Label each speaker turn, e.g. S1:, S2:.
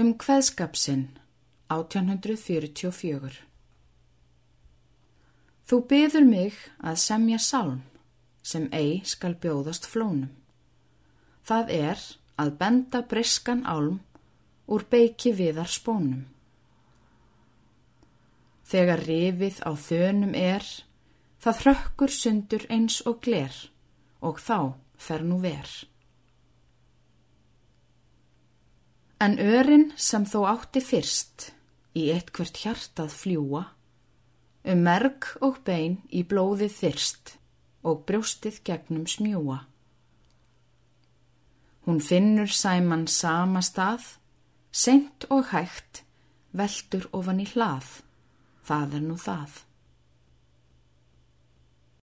S1: Um hveðskapsinn 1844 Þú byður mig að semja sálm sem ei skal bjóðast flónum. Það er að benda briskan álm úr beiki viðar spónum. Þegar rifið á þönum er, það hrökkur sundur eins og gler og þá fer nú ver. En örin sem þó átti fyrst í eitthvert hjartað fljúa, um merg og bein í blóðið þyrst og brjóstið gegnum smjúa. Hún finnur sæman sama stað, seint og hægt, veldur ofan í hlað, það er nú það.